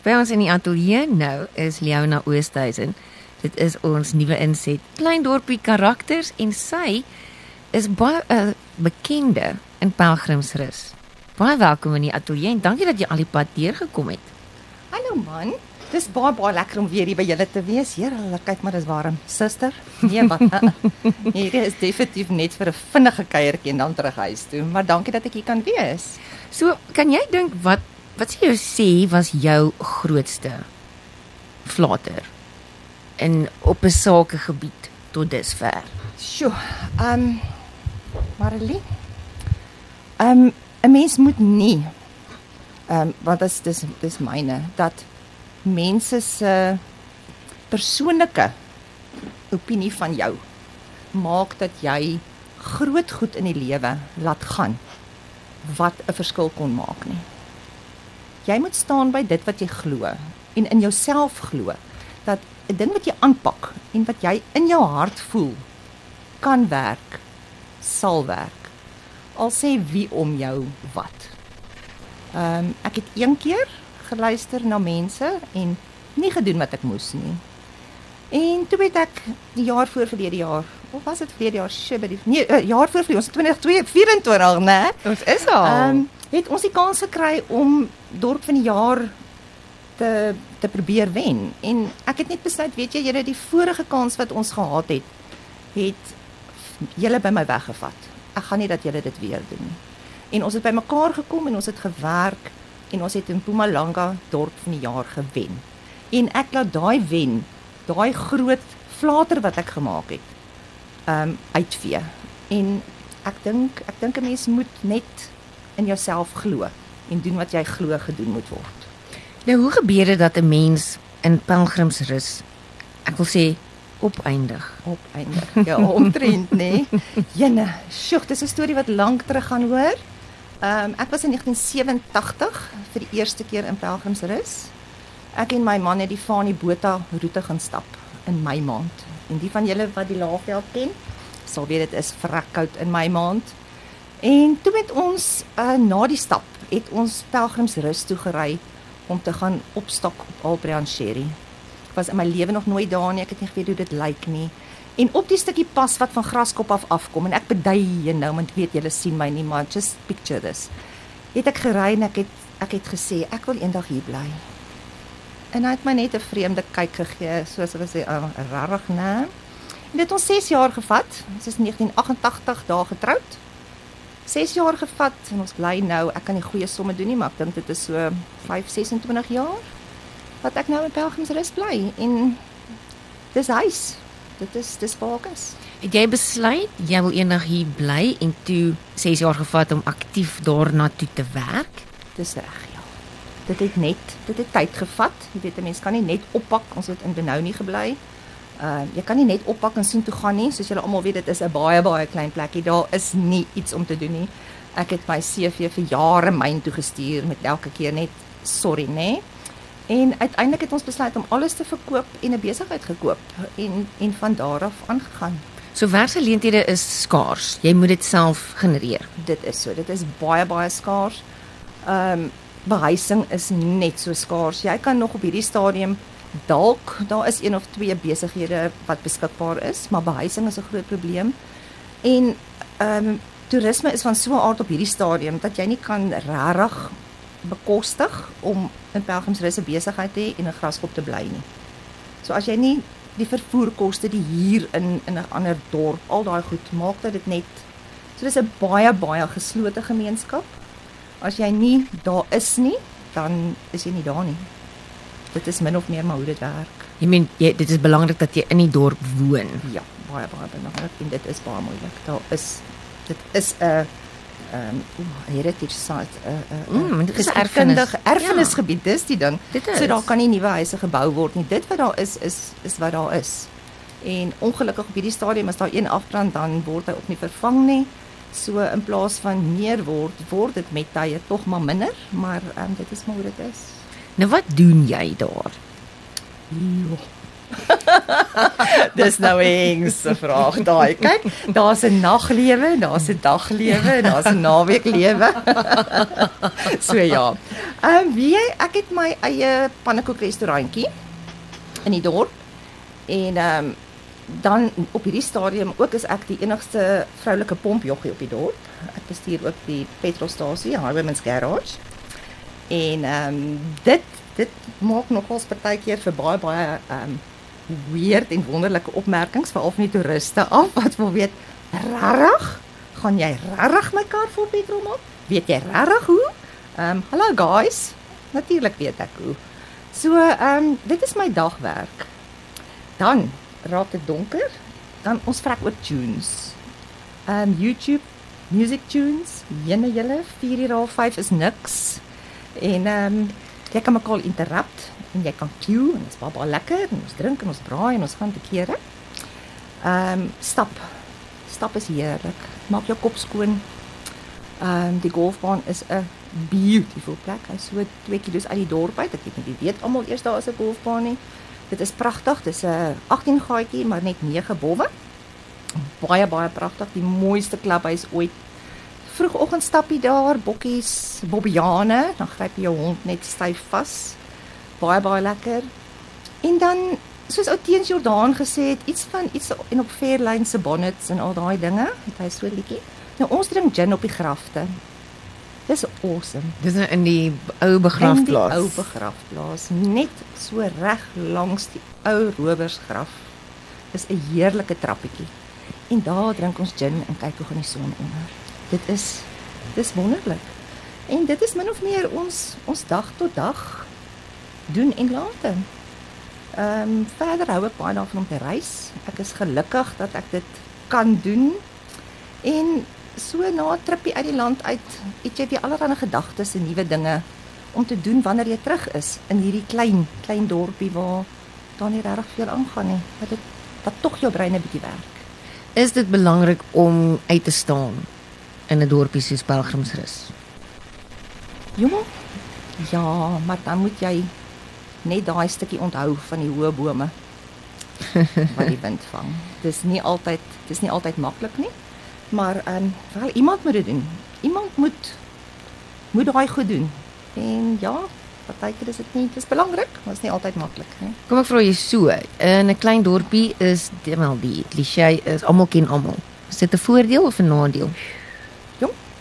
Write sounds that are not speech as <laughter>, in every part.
By ons in die ateljee nou is Leona Oosthuizen. Dit is ons nuwe inset, klein dorpie karakters en sy is baie 'n uh, bekende in Pelgrimsrus. Baie welkom in die ateljee en dankie dat jy al die pad deurgekom het. Hallo man. Dis baie baie lekker om weer hier by julle te wees. Heerlik, kyk maar dis warm. Suster? Nee, wat? <laughs> Hierdie is definitief net vir 'n vinnige kuiertjie en dan terug huis toe. Maar dankie dat ek hier kan wees. So, kan jy dink wat wat sê jy sê was jou grootste flater in op 'n sakegebied tot dusver? Sjoe. Ehm um, Marilee. Ehm um, 'n mens moet nie ehm um, want dit is dis myne dat mense se persoonlike opinie van jou maak dat jy groot goed in die lewe laat gaan wat 'n verskil kon maak nie. Jy moet staan by dit wat jy glo en in jouself glo dat 'n ding wat jy aanpak en wat jy in jou hart voel kan werk, sal werk. Al sê wie om jou wat. Ehm um, ek het een keer geluister na mense en nie gedoen wat ek moes nie. En toe het ek die jaar voor verlede jaar, of was dit verlede jaar, shibby, nee, uh, jaar voor verlede, ons 2024, né? Ons is al. Ehm um, het ons die kans gekry om dorp van die jaar te te probeer wen. En ek het net besluit, weet jy, julle die vorige kans wat ons gehad het, het julle by my weggevat. Ek gaan nie dat julle dit weer doen nie. En ons het by mekaar gekom en ons het gewerk en ons het in Mpumalanga dorp van die jaar gewen. En ek laat daai wen, daai groot flater wat ek gemaak het, ehm um, uitvee. En ek dink ek dink 'n mens moet net in jouself glo en doen wat jy glo gedoen moet word. Nou hoe gebeur dit dat 'n mens in pelgrimsrus ek wil sê opeindig? Opeindig. Ja, omtrent, <laughs> nê. Jenne, sjoe, dis 'n storie wat lank terug gaan hoor. Ehm um, ek was in 1987 vir die eerste keer in pelgrimsrus. Ek en my man het die Fani Botha roete gaan stap in my maand. En die van julle wat die Laagveld ken, sal weet dit is vrekkoud in my maand. En toe met ons uh, na die stap het ons pelgrimsrus toe gery om te gaan opstok op Albrian Sherry. Ek was in my lewe nog nooit daar nie, ek het nie geweet hoe dit lyk nie. En op die stukkie pas wat van Graskop af afkom en ek bedui hier nou want weet julle sien my nie maar just picture this. Het ek gery en ek het ek het gesê ek wil eendag hier bly. En hy het my net 'n vreemde kyk gegee soos hulle sê uh, rarig. En dit het ons 6 jaar gevat. Ons is 1988 daar getroud. 6 jaar gevat en ons bly nou, ek kan nie goeie somme doen nie, maar ek dink dit is so 5 26 jaar wat ek nou in Pelgrimsrus bly en dis huis. Dit is dis waar ek is. Het jy besluit jy wil eendag hier bly en toe 6 jaar gevat om aktief daarna toe te werk? Dis reg, ja. Dit het net, dit het tyd gevat. Jy weet 'n mens kan nie net oppak. Ons het in Benoni gebly. Uh jy kan nie net oppak en sien toe gaan nie. Soos julle almal weet, dit is 'n baie baie klein plekkie. Daar is nie iets om te doen nie. Ek het my CV vir jare myn toe gestuur met elke keer net sorry, nê. Nee. En uiteindelik het ons besluit om alles te verkoop en 'n besigheid gekoop en en van daar af aangegaan. So werksgeleenthede is skaars. Jy moet dit self genereer. Dit is so. Dit is baie baie skaars. Ehm um, behuising is net so skaars. Jy kan nog op hierdie stadium dalk daar is een of twee besighede wat beskikbaar is, maar behuising is 'n groot probleem. En ehm um, toerisme is van so 'n aard op hierdie stadium dat jy nie kan regtig bekostig om in Pelgrimsrus 'n besigheid te hê en 'n graskop te bly nie. So as jy nie die vervoerkoste die hier in in 'n ander dorp, al daai goed maak dat dit net so dis 'n baie baie geslote gemeenskap. As jy nie daar is nie, dan is jy nie daar nie. Dit is min of meer maar hoe dit werk. Jy meen jy, dit is belangrik dat jy in die dorp woon. Ja, baie baie belangrik en dit is baie moeilik. Daar is dit is 'n ehm um, heritage site 'n uh, 'n uh, mm, dit is erfenis erfenisgebied ja. dis die ding. So daar kan nie nuwe huise gebou word nie. Dit wat daar is is is wat daar is. En ongelukkig op hierdie stadium as daar een afbrand dan word hy ook nie vervang nie. So in plaas van meer word word dit met tye tog maar minder, maar um, dit is maar hoe dit is. Nou wat doen jy daar? Ja. <laughs> Dis nou 'n engse vraag daai. Kyk, daar's 'n naglewe, daar's 'n daglewe, daar's 'n naweeklewe. <laughs> so ja. Ehm um, wie ek het my eie pannekoek restaurantjie in die dorp. En ehm um, dan op hierdie stadium ook is ek die enigste vroulike pompjoggie op die dorp. Ek bestuur ook die petrolstasie, Highwayman's Garage. En ehm um, dit dit maak nogals partykeer vir baie baie ehm um, weird en wonderlike opmerkings veral van die toeriste af wat wil weet regtig gaan jy regtig my kar vol petrol maak? Weet jy regtig hoe? Ehm um, hallo guys. Natuurlik weet ek hoe. So ehm um, dit is my dagwerk. Dan raak dit donker. Dan ons vrek ook tunes. Ehm um, YouTube music tunes. Jenne julle 4:30 is niks. En ehm um, jy kan mekaar interrupt en jy kan queue en dit is baie, baie lekker en ons drink en ons braai en ons gaan te kere. Ehm um, stap. Stap is heerlik. Maak jou kop skoon. Ehm um, die golfbaan is 'n beautiful plek. Hy's so 2 km uit die dorp uit. Ek weet nie wie weet almal eers daar is 'n golfbaan nie. Dit is pragtig. Dis 'n 18 gaatjie maar net 9 bowwe. Baie baie pragtig. Die mooiste klubhuis ooit vroegoggend stappie daar, bokkies, bobbiane, dan gryp jy jou hond net styf vas. Baie baie lekker. En dan soos ou Teens Jordaan gesê het, iets van iets en op Fairlane se bonnets en al daai dinge, het hy so liedjie. Nou ons drink gin op die grafte. Dis awesome. Dis nou in die ou begrafplaas. Ou begrafplaas, net so reg langs die ou rowersgraf. Dis 'n heerlike trappietjie. En daar drink ons gin en kyk hoe gaan die son onder dit is dis wonderlik. En dit is min of meer ons ons dag tot dag doen en late. Ehm um, verder hou ek baie daarvan om te reis. Ek is gelukkig dat ek dit kan doen. En so na 'n tripie uit die land uit, het jy weer allerlei gedagtes en nuwe dinge om te doen wanneer jy terug is in hierdie klein klein dorpie waar daar nie regtig veel aangaan nie. Dat dit dat tog jou brein 'n bietjie werk. Is dit belangrik om uit te staan in 'n dorpie soos Pelgrimsrus. Jong. Ja, maar dan moet jy net daai stukkie onthou van die hoë bome <laughs> wat die wind vang. Dis nie altyd dis nie altyd maklik nie. Maar ehm um, wel iemand moet dit doen. Iemand moet moet daai goed doen. En ja, partykeer is dit nie dis belangrik, maar is nie altyd maklik nie. Kom ek vra jou so, in 'n klein dorpie is wel die kliseë is almal ken almal. Is dit 'n voordeel of 'n nadeel?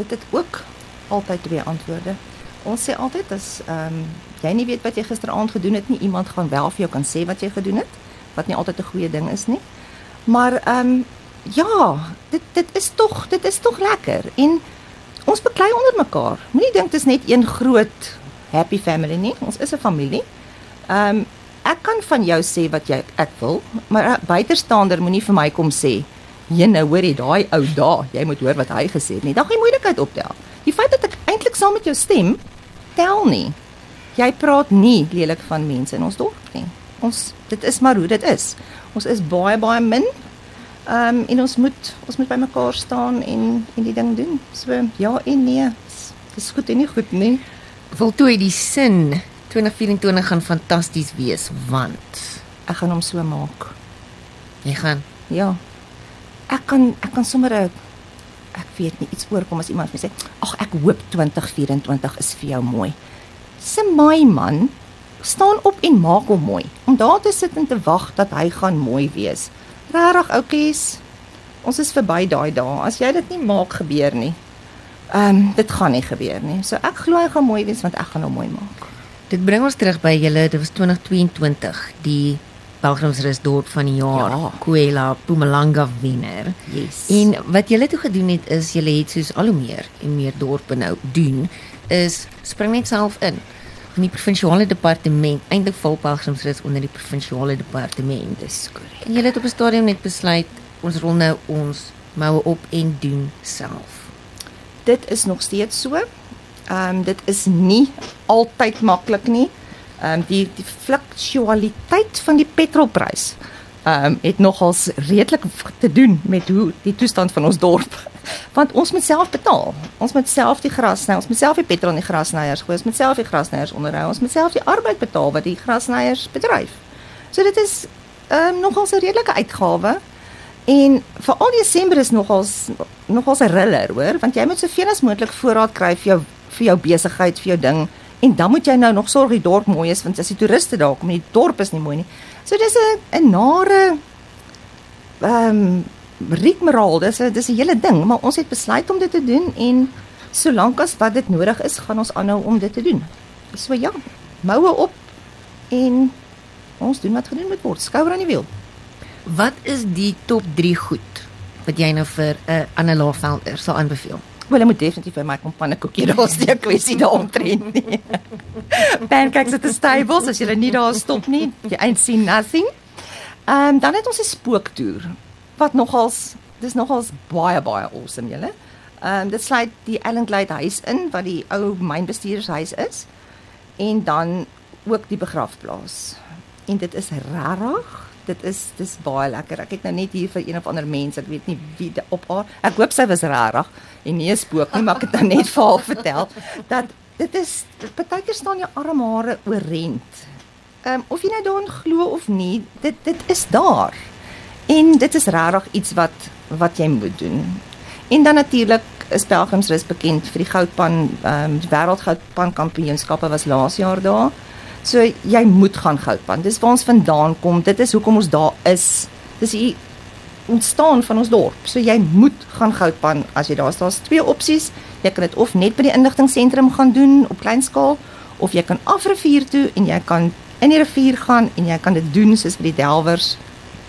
Dit het ook altyd twee antwoorde. Ons sê altyd as ehm um, jy nie weet wat jy gisteraand gedoen het nie, iemand gaan wel vir jou kan sê wat jy gedoen het, wat nie altyd 'n goeie ding is nie. Maar ehm um, ja, dit dit is tog, dit is tog lekker en ons beklei onder mekaar. Moenie dink dit is net een groot happy family nie. Ons is 'n familie. Ehm um, ek kan van jou sê wat jy ek wil, maar 'n buitestander moenie vir my kom sê Jene, hoor jy daai ou daar? Jy moet hoor wat hy gesê het nie. Dan gaan jy moeilikheid optel. Die feit dat ek eintlik saam met jou stem, tel nie. Jy praat nie lelik van mense in ons dorp nie. Ons dit is maar hoe dit is. Ons is baie baie min. Ehm um, en ons moet ons moet by mekaar staan en en die ding doen. So ja en nee. Dis goed en nie goed nie. Voltooi die sin 2024 gaan fantasties wees want ek gaan hom so maak. Jy gaan ja, ek kan ek kan sommer 'n ek weet nie iets oorkom as iemand my sê ag ek hoop 2024 is vir jou mooi. Se my man staan op en maak hom mooi. Om daar te sit en te wag dat hy gaan mooi wees. Regtig oukies. Ons is verby daai dae. As jy dit nie maak gebeur nie. Ehm um, dit gaan nie gebeur nie. So ek glo hy gaan mooi wees want ek gaan hom mooi maak. Dit bring ons terug by julle. Dit was 2022 die pelgrimsrus dorp van die jaar ja. Kuela Pumalanga wenner. Yes. En wat julle toe gedoen het is julle het soos al hoe meer en meer dorpe nou doen is spring net self in in die provinsiale departement eintlik val pelgrimsrus onder die provinsiale departement dis korrek. En julle het op 'n stadium net besluit ons rol nou ons moue op en doen self. Dit is nog steeds so. Ehm um, dit is nie altyd maklik nie ehm um, die die fluktualiteit van die petrolprys ehm um, het nogals redelik te doen met hoe die toestand van ons dorp. <laughs> Want ons moet self betaal. Ons moet self die gras sny, ons moet self die petrol in die grasnyers gooi, ons moet self die grasnyers onderhou, ons moet self die arbeid betaal wat die grasnyers bedryf. So dit is ehm um, nogals 'n redelike uitgawe. En veral Desember is nogals nogals 'n riller, hoor, want jy moet soveel as moontlik voorraad kry vir jou vir jou besigheid, vir jou ding. En dan moet jy nou nog sorg die dorp mooi is want as die toeriste daar kom, die dorp is nie mooi nie. So dis 'n 'n nare ehm um, rigmaraal, dis 'n dis 'n hele ding, maar ons het besluit om dit te doen en solank as wat dit nodig is, gaan ons aanhou om dit te doen. So ja, moue op en ons doen wat gedoen moet word. Skouer aan die wiel. Wat is die top 3 goed wat jy nou vir 'n uh, Anne Lavelder sal aanbeveel? Wel, moet definitief vir my kom pannekoekie daar steek kwessie daaromtrent nie. Pancakes at the stables as jy nie daar stop nie, jy ain't seen nothing. Ehm um, dan het ons 'n spooktoer wat nogals dis nogals baie baie awesome julle. Ehm um, dit sluit die Ellenglade huis in wat die ou mynbestuurdershuis is en dan ook die begrafplaas. En dit is rarig dit is dis baie lekker. Ek het nou net hier vir een of ander mens, ek weet nie wie op haar. Ek hoop sy was regtig en nie 'n spook nie, maar ek het nou net vir haar vertel dat dit is partykeer staan jou armhare oorent. Ehm um, of jy nou daarin glo of nie, dit dit is daar. En dit is regtig iets wat wat jy moet doen. En dan natuurlik is Pelgrimsrus bekend vir die goudpan ehm um, wêreldgoudpan kampioenskappe was laas jaar daar. So jy moet gaan goudpan. Dis waar ons vandaan kom. Dit is hoekom ons daar is. Dis hier ontstaan van ons dorp. So jy moet gaan goudpan as jy daar is. Daar's twee opsies. Jy kan dit of net by die inligtingseentrum gaan doen op klein skaal of jy kan afrivier toe en jy kan in die rivier gaan en jy kan dit doen soos by die delwers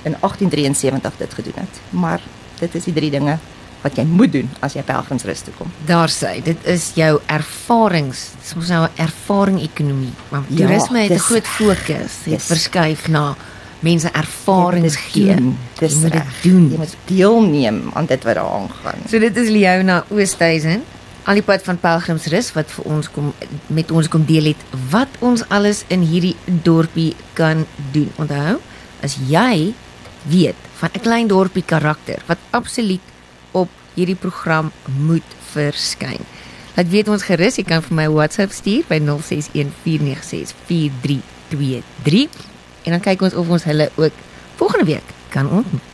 in 1873 dit gedoen het. Maar dit is die drie dinge wat jy moet doen as jy pelgrimsrus toe kom. Daar sê, dit is jou ervarings, mos nou 'n ervaring ekonomie. Maar ja, toerisme het 'n groot fokus, het dis, verskuif na mense ervarings gee. Dis moet dit doen. Jy moet deelneem aan dit wat daar aangaan. So dit is Leona Oosthuizen al die pad van pelgrimsrus wat vir ons kom met ons kom deel het wat ons alles in hierdie dorpie kan doen. Onthou, as jy weet van 'n klein dorpie karakter wat absoluut hierdie program moet verskyn. Laat weet ons gerus, jy kan vir my WhatsApp stuur by 0614964323 en dan kyk ons of ons hulle ook volgende week kan ontmoet.